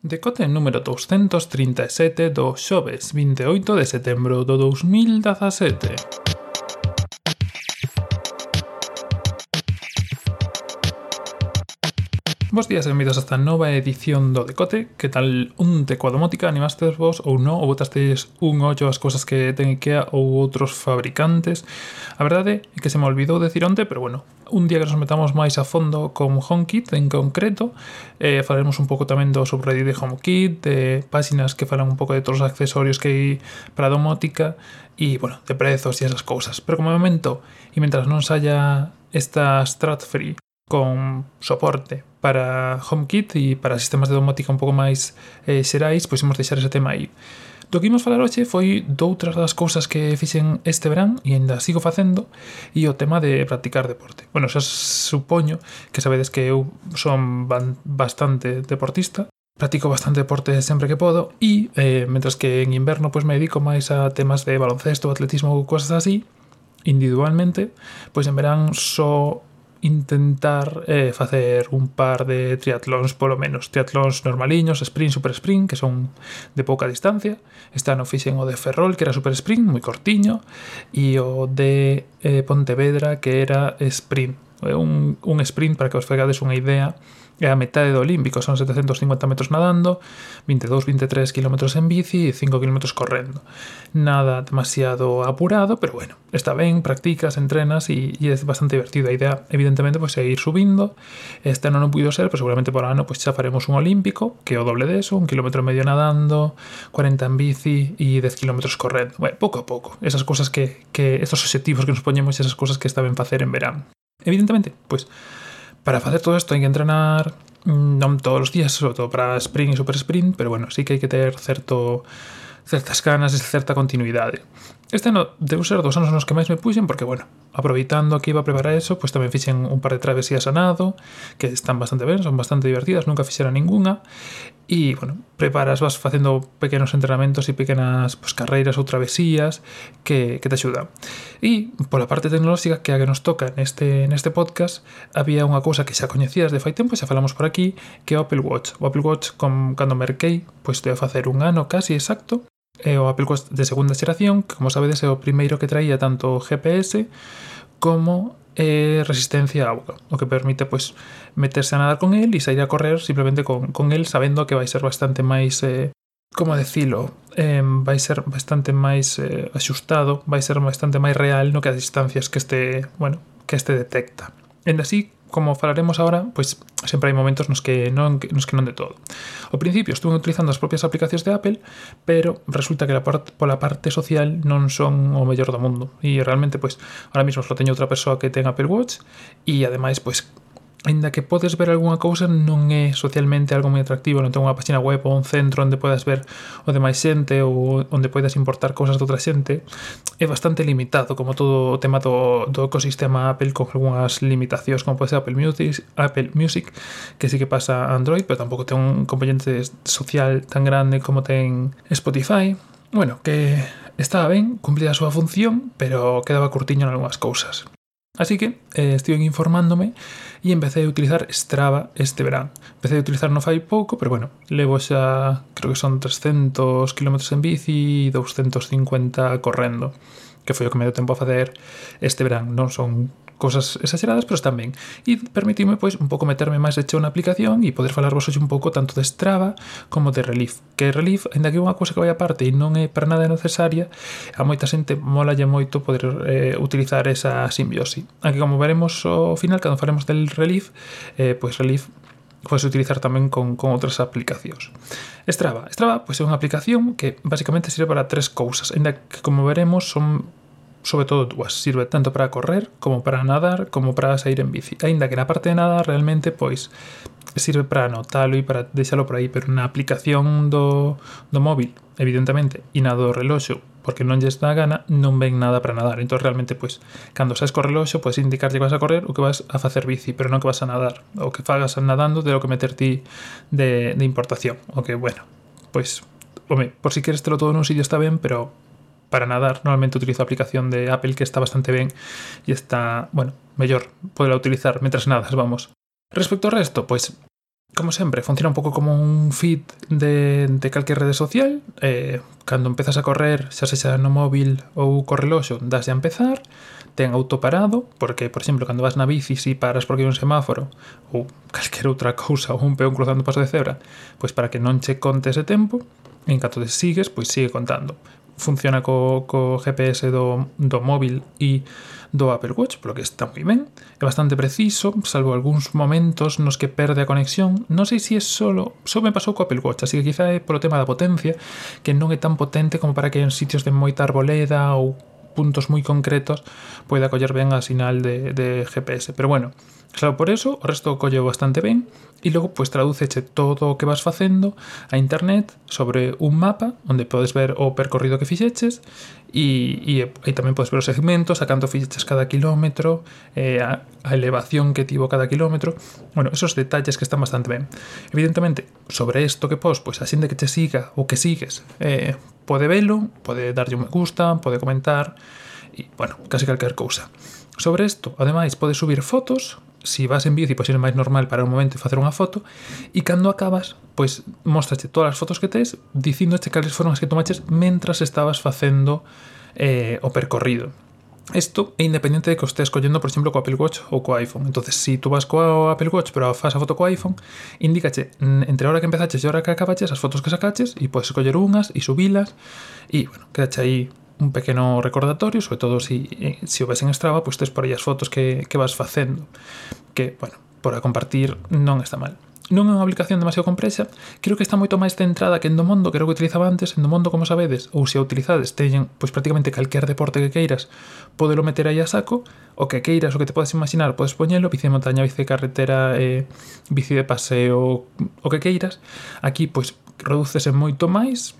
Decote número 237 do xoves 28 de setembro do 2017. Bos días e benvidos a esta nova edición do Decote. Que tal un teco domótica? Animastes vos ou non Ou botastes un ollo ás cousas que ten IKEA ou outros fabricantes? A verdade é que se me olvidou decir onte Pero bueno, un día que nos metamos máis a fondo con HomeKit en concreto eh, Falaremos un pouco tamén do subreddit de HomeKit De páxinas que falan un pouco de todos os accesorios que hai para domótica E bueno, de prezos e esas cousas. Pero como momento, e mentras non saia esta Strat Free con soporte para HomeKit e para sistemas de domótica un pouco máis eh, xerais, pois imos deixar ese tema aí. Do que imos falar hoxe foi doutras das cousas que fixen este verán e ainda sigo facendo e o tema de practicar deporte. Bueno, xa supoño que sabedes que eu son bastante deportista, practico bastante deporte sempre que podo e, eh, mentras que en inverno pois me dedico máis a temas de baloncesto, atletismo ou cosas así, individualmente, pois en verán só intentar eh, facer un par de triatlóns polo menos, triatlóns normaliños, sprint, super sprint, que son de pouca distancia. Este ano fixen o de Ferrol, que era super sprint, moi cortiño, e o de eh, Pontevedra, que era sprint Un, un sprint, para que os fegades unha idea, a metade do Olímpico, son 750 metros nadando, 22-23 km en bici e 5 km correndo. Nada demasiado apurado, pero bueno, está ben, practicas, entrenas e, e é bastante divertido. A idea, evidentemente, pois, é ir subindo. Este ano non puido ser, pero seguramente por ano pois, xa faremos un Olímpico, que o doble de eso, un kilómetro medio nadando, 40 en bici e 10 km correndo. Bueno, pouco a pouco, esas cosas que, que estos objetivos que nos poñemos, esas cosas que está ben facer en verán. Evidentemente, pues para hacer todo esto hay que entrenar mm, no todos los días, sobre todo para sprint y super sprint, pero bueno, sí que hay que tener ciertas ganas y cierta continuidad. Este ano deu ser dos anos nos que máis me puxen porque, bueno, aproveitando que iba a preparar eso, pois pues tamén fixen un par de travesías a nado que están bastante ben, son bastante divertidas, nunca fixera ninguna e, bueno, preparas, vas facendo pequenos entrenamentos e pequenas pues, carreiras ou travesías que, que te axudan. E, pola parte tecnolóxica que a que nos toca neste, neste podcast, había unha cousa que xa coñecías de fai tempo, xa falamos por aquí, que é Apple Watch. O Apple Watch, com, cando merquei, pois debe facer un ano casi exacto, é o Apple Watch de segunda xeración, que como sabedes é o primeiro que traía tanto GPS como eh, resistencia a auga, o que permite pois meterse a nadar con el e sair a correr simplemente con, con el sabendo que vai ser bastante máis eh, como decilo, eh, vai ser bastante máis eh, axustado, vai ser bastante máis real no que as distancias que este, bueno, que este detecta. En así, como falaremos agora, pois sempre hai momentos nos que non nos que non de todo. Ao principio estuve utilizando as propias aplicacións de Apple, pero resulta que la part, pola parte social non son o mellor do mundo. E realmente, pois, ahora mesmo só teño outra persoa que ten Apple Watch e ademais, pois, Ainda que podes ver algunha cousa non é socialmente algo moi atractivo Non ten unha página web ou un centro onde podas ver o de máis xente Ou onde podas importar cousas de outra xente É bastante limitado como todo o tema do, do ecosistema Apple Con algunhas limitacións como pode ser Apple Music, Apple Music Que sí que pasa a Android Pero tampouco ten un componente social tan grande como ten Spotify. Bueno, que estaba ben, cumplía a súa función Pero quedaba curtiño en algunhas cousas. Así que eh, estive informándome e empecé a utilizar Strava este verán. Empecé a utilizar no fai pouco, pero bueno, levo xa, creo que son 300 km en bici e 250 correndo, que foi o que me deu tempo a facer este verán. Non son cosas exageradas, pero están ben. E permitime pois un pouco meterme máis de cheo na aplicación e poder falarvos hoxe un pouco tanto de Strava como de Relief. Que Relief, ainda que é unha cousa que vai aparte e non é para nada necesaria, a moita xente mola moito poder eh, utilizar esa simbiosi. Aquí como veremos ao final cando faremos del Relief, eh, pois Relief podes utilizar tamén con, con outras aplicacións. Strava. Strava pois, é unha aplicación que basicamente sirve para tres cousas, ainda que, como veremos, son sobre todo dúas, sirve tanto para correr como para nadar como para sair en bici. Ainda que na parte de nadar realmente pois sirve para anotalo e para deixalo por aí, pero na aplicación do, do móvil, evidentemente, e na do reloxo, porque non lles dá gana, non ven nada para nadar. Entón, realmente, pois, cando saes co reloxo, podes indicar que vas a correr ou que vas a facer bici, pero non que vas a nadar. O que fagas nadando, de lo que meter ti de, de importación. O que, bueno, pois, home, por si queres telo todo nun sitio está ben, pero para nadar. Normalmente utilizo a aplicación de Apple que está bastante bien y está, bueno, mejor poderla utilizar mientras nadas, vamos. Respecto al resto, pues como siempre, funciona un poco como un feed de, de calquer rede social. Eh, cando empezas a correr, xa sexa no móvil ou co reloxo, das a empezar. Ten autoparado, porque, por exemplo, cando vas na bici, si paras porque hai un semáforo ou calquer outra cousa ou un peón cruzando paso de cebra, pois para que non che conte ese tempo, en caso de sigues, pois sigue contando funciona co, co GPS do, do móvil e do Apple Watch, polo que está moi ben. É bastante preciso, salvo algúns momentos nos que perde a conexión. Non sei se é solo... Só me pasou co Apple Watch, así que quizá é polo tema da potencia, que non é tan potente como para que en sitios de moita arboleda ou puntos moi concretos poida coller ben a sinal de, de GPS. Pero bueno, Claro, por eso o resto colle bastante ben e logo pois tradúceche todo o que vas facendo a internet sobre un mapa onde podes ver o percorrido que fixeches e, e, e tamén podes ver os segmentos, a canto fixeches cada kilómetro, eh, a, a elevación que tivo cada kilómetro. Bueno, esos detalles que están bastante ben. Evidentemente, sobre isto que pos, pois a xente que te siga ou que sigues, eh, pode velo, pode darlle un me gusta, pode comentar e, bueno, case calquer cousa. Sobre isto, ademais, podes subir fotos si vas en bici, pois é máis normal para un momento facer unha foto e cando acabas, pois mostraste todas as fotos que tes dicindoche cales foron as que tomaches mentras estabas facendo eh, o percorrido. Isto é independente de que o estés collendo, por exemplo, co Apple Watch ou co iPhone. entonces se si tú vas co Apple Watch pero faz a foto co iPhone, indícache entre a hora que empezaches e a hora que acabaches as fotos que sacaches e podes coller unhas e subilas e, bueno, quedache aí un pequeno recordatorio, sobre todo se si, eh, si o ves en Strava, pois tes por aí as fotos que, que vas facendo, que, bueno, para compartir non está mal. Non é unha aplicación demasiado complexa, creo que está moito máis centrada que en do mundo, que era o que utilizaba antes, en do mundo, como sabedes, ou se a utilizades, teñen pois prácticamente calquer deporte que queiras, podelo meter aí a saco, o que queiras, o que te podes imaginar, podes poñelo, bici de montaña, bici de carretera, eh, bici de paseo, o que queiras. Aquí, pois, reducese moito máis,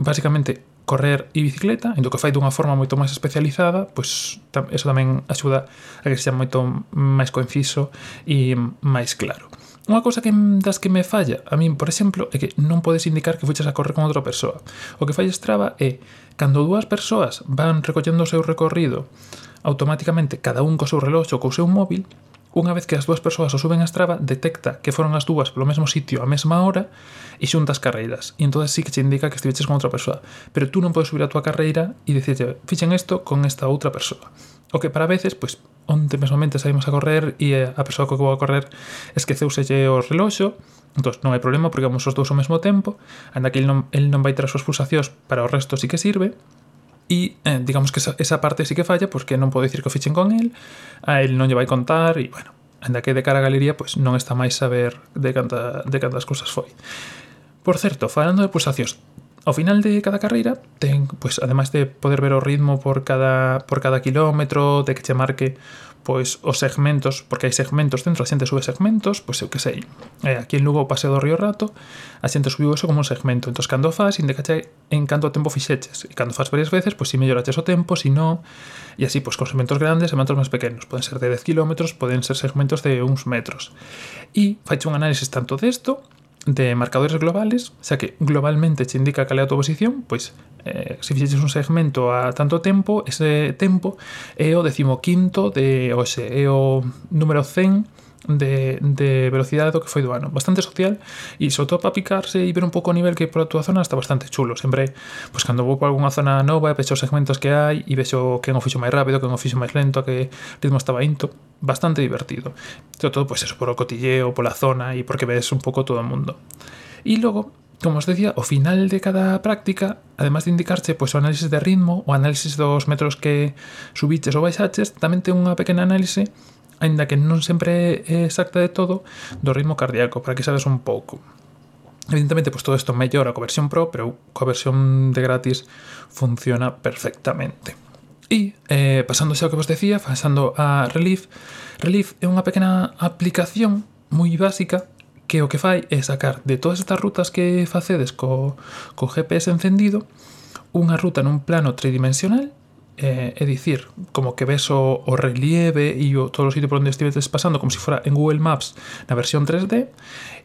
basicamente correr e bicicleta, indo que fai dunha forma moito máis especializada, pois tam, eso tamén axuda a que sea moito máis conciso e máis claro. Unha cousa que das que me falla a min, por exemplo, é que non podes indicar que fuches a correr con outra persoa. O que falla Strava é cando dúas persoas van recollendo o seu recorrido automáticamente cada un co seu reloxo ou co seu móvil, Unha vez que as dúas persoas o suben a Strava, detecta que foron as dúas polo mesmo sitio a mesma hora e xuntas carreiras. E entón sí que che indica que estiveches con outra persoa. Pero tú non podes subir a túa carreira e dicirlle, fixen isto con esta outra persoa. O que para veces, pois, onte mesmamente saímos a correr e a persoa co que vou a correr esqueceuselle o reloxo, entón non hai problema porque vamos os dous ao mesmo tempo, anda que el non, el non vai ter as súas pulsacións para o resto sí que sirve, e eh, digamos que esa, esa parte sí que falla, porque non podo dicir que o fichen con el, a el non lle vai contar e bueno, anda que de cara a galería pois non está máis saber de canta, de cantas cousas foi. Por certo, falando de pulsacións, ao final de cada carreira ten, pois ademais de poder ver o ritmo por cada por cada quilómetro, de que che marque pois os segmentos, porque hai segmentos dentro, a xente sube segmentos, pois eu que sei, eh, aquí en Lugo o paseo do Río Rato, a xente subiu eso como un segmento, entón cando faz, indicache en canto tempo fixeches, e cando faz varias veces, pois si melloraches o tempo, si non, e así, pois con segmentos grandes e segmentos máis pequenos, poden ser de 10 km, poden ser segmentos de uns metros. E faixe un análisis tanto desto, de de marcadores globales, xa que globalmente che indica cal é a tua posición, pois eh, se fixeches un segmento a tanto tempo, ese tempo é o decimoquinto de hoxe, é o número 100 de, de velocidade do que foi do ano. Bastante social e sobre todo para picarse e ver un pouco o nivel que por a túa zona está bastante chulo. Sempre, pois cando vou por algunha zona nova e vexo os segmentos que hai e vexo quen o fixo máis rápido, quen o fixo máis lento, a que ritmo estaba into. Bastante divertido. Sobre todo, pois eso, por o cotilleo, pola zona e porque ves un pouco todo o mundo. E logo, como os decía, o final de cada práctica, además de indicarche pois, o análisis de ritmo, o análisis dos metros que subiches ou baixaches, tamén ten unha pequena análise aínda que non sempre é exacta de todo, do ritmo cardíaco, para que sabes un pouco. Evidentemente, pois todo isto mellora coa versión Pro, pero coa versión de gratis funciona perfectamente. E, eh, pasándose ao que vos decía, pasando a Relief, Relief é unha pequena aplicación moi básica que o que fai é sacar de todas estas rutas que facedes co, co GPS encendido unha ruta nun plano tridimensional Eh, é dicir, como que ves o, o relieve e o, todo o sitio por onde estivetes pasando como se si fora en Google Maps na versión 3D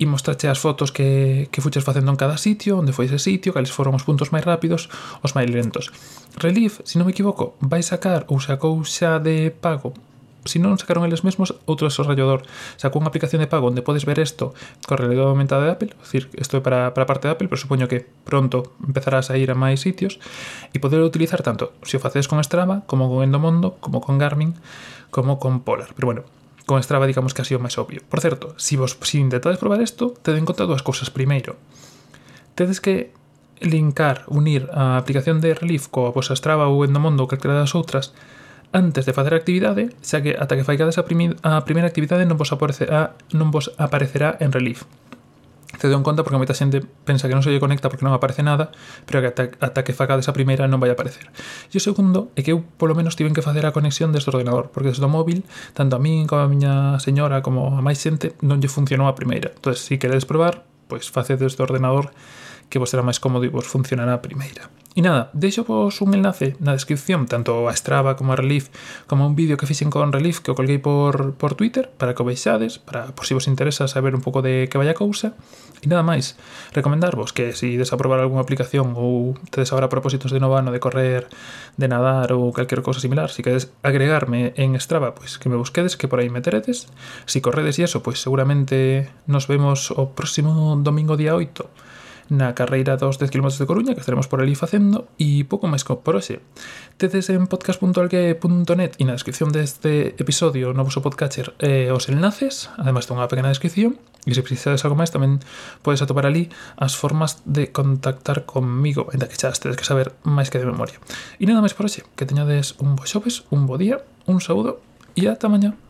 e mostrache as fotos que, que fuches facendo en cada sitio, onde foi ese sitio, cales foron os puntos máis rápidos, os máis lentos. Relief, se non me equivoco, vai sacar ou sacou xa de pago si non sacaron eles mesmos, outro desarrollador sacou unha aplicación de pago onde podes ver isto con realidade aumentada de Apple, decir, isto é para, para a parte de Apple, pero supoño que pronto empezarás a ir a máis sitios e poder utilizar tanto se o facedes con Strava, como con Endomondo, como con Garmin, como con Polar. Pero bueno, con Strava digamos que ha sido máis obvio. Por certo, se si vos si intentades probar isto, tede en conta dúas cousas. Primeiro, tedes que linkar, unir a aplicación de Relief coa vosa Strava ou Endomondo ou calquera das outras antes de facer a actividade, xa que ata que faigades a, a primeira actividade non vos, aparecerá, non vos aparecerá en relief. Te en conta porque moita xente pensa que non se lle conecta porque non aparece nada, pero que ata, ata que facades a primeira non vai aparecer. E o segundo é que eu polo menos tiven que facer a conexión desde o ordenador, porque desde o móvil, tanto a min como a miña señora como a máis xente, non lle funcionou a primeira. Entón, se si queredes probar, pois facedes desde ordenador que vos será máis cómodo e vos funcionará a primeira. E nada, deixo vos un enlace na descripción tanto a Strava como a Relief como un vídeo que fixen con Relief que o colguei por, por Twitter para que o veixades para, por si vos interesa saber un pouco de que vai a cousa. E nada máis, recomendarvos que se si desaprobar algunha aplicación ou tedes agora propósitos de novo ano de correr de nadar ou calquer cousa similar si queres agregarme en Strava pois que me busquedes, que por aí me teredes. Si corredes e eso, pois seguramente nos vemos o próximo domingo día 8 na carreira dos 10 km de Coruña que estaremos por ali facendo e pouco máis por hoxe. Tedes en podcast.algue.net e na descripción deste episodio no vosso podcatcher eh, os enlaces, ademais de unha pequena descripción e se precisades algo máis tamén podes atopar ali as formas de contactar conmigo, ainda que xa tedes que saber máis que de memoria. E nada máis por hoxe, que teñades un bo xoves, un bo día, un saúdo e ata mañá.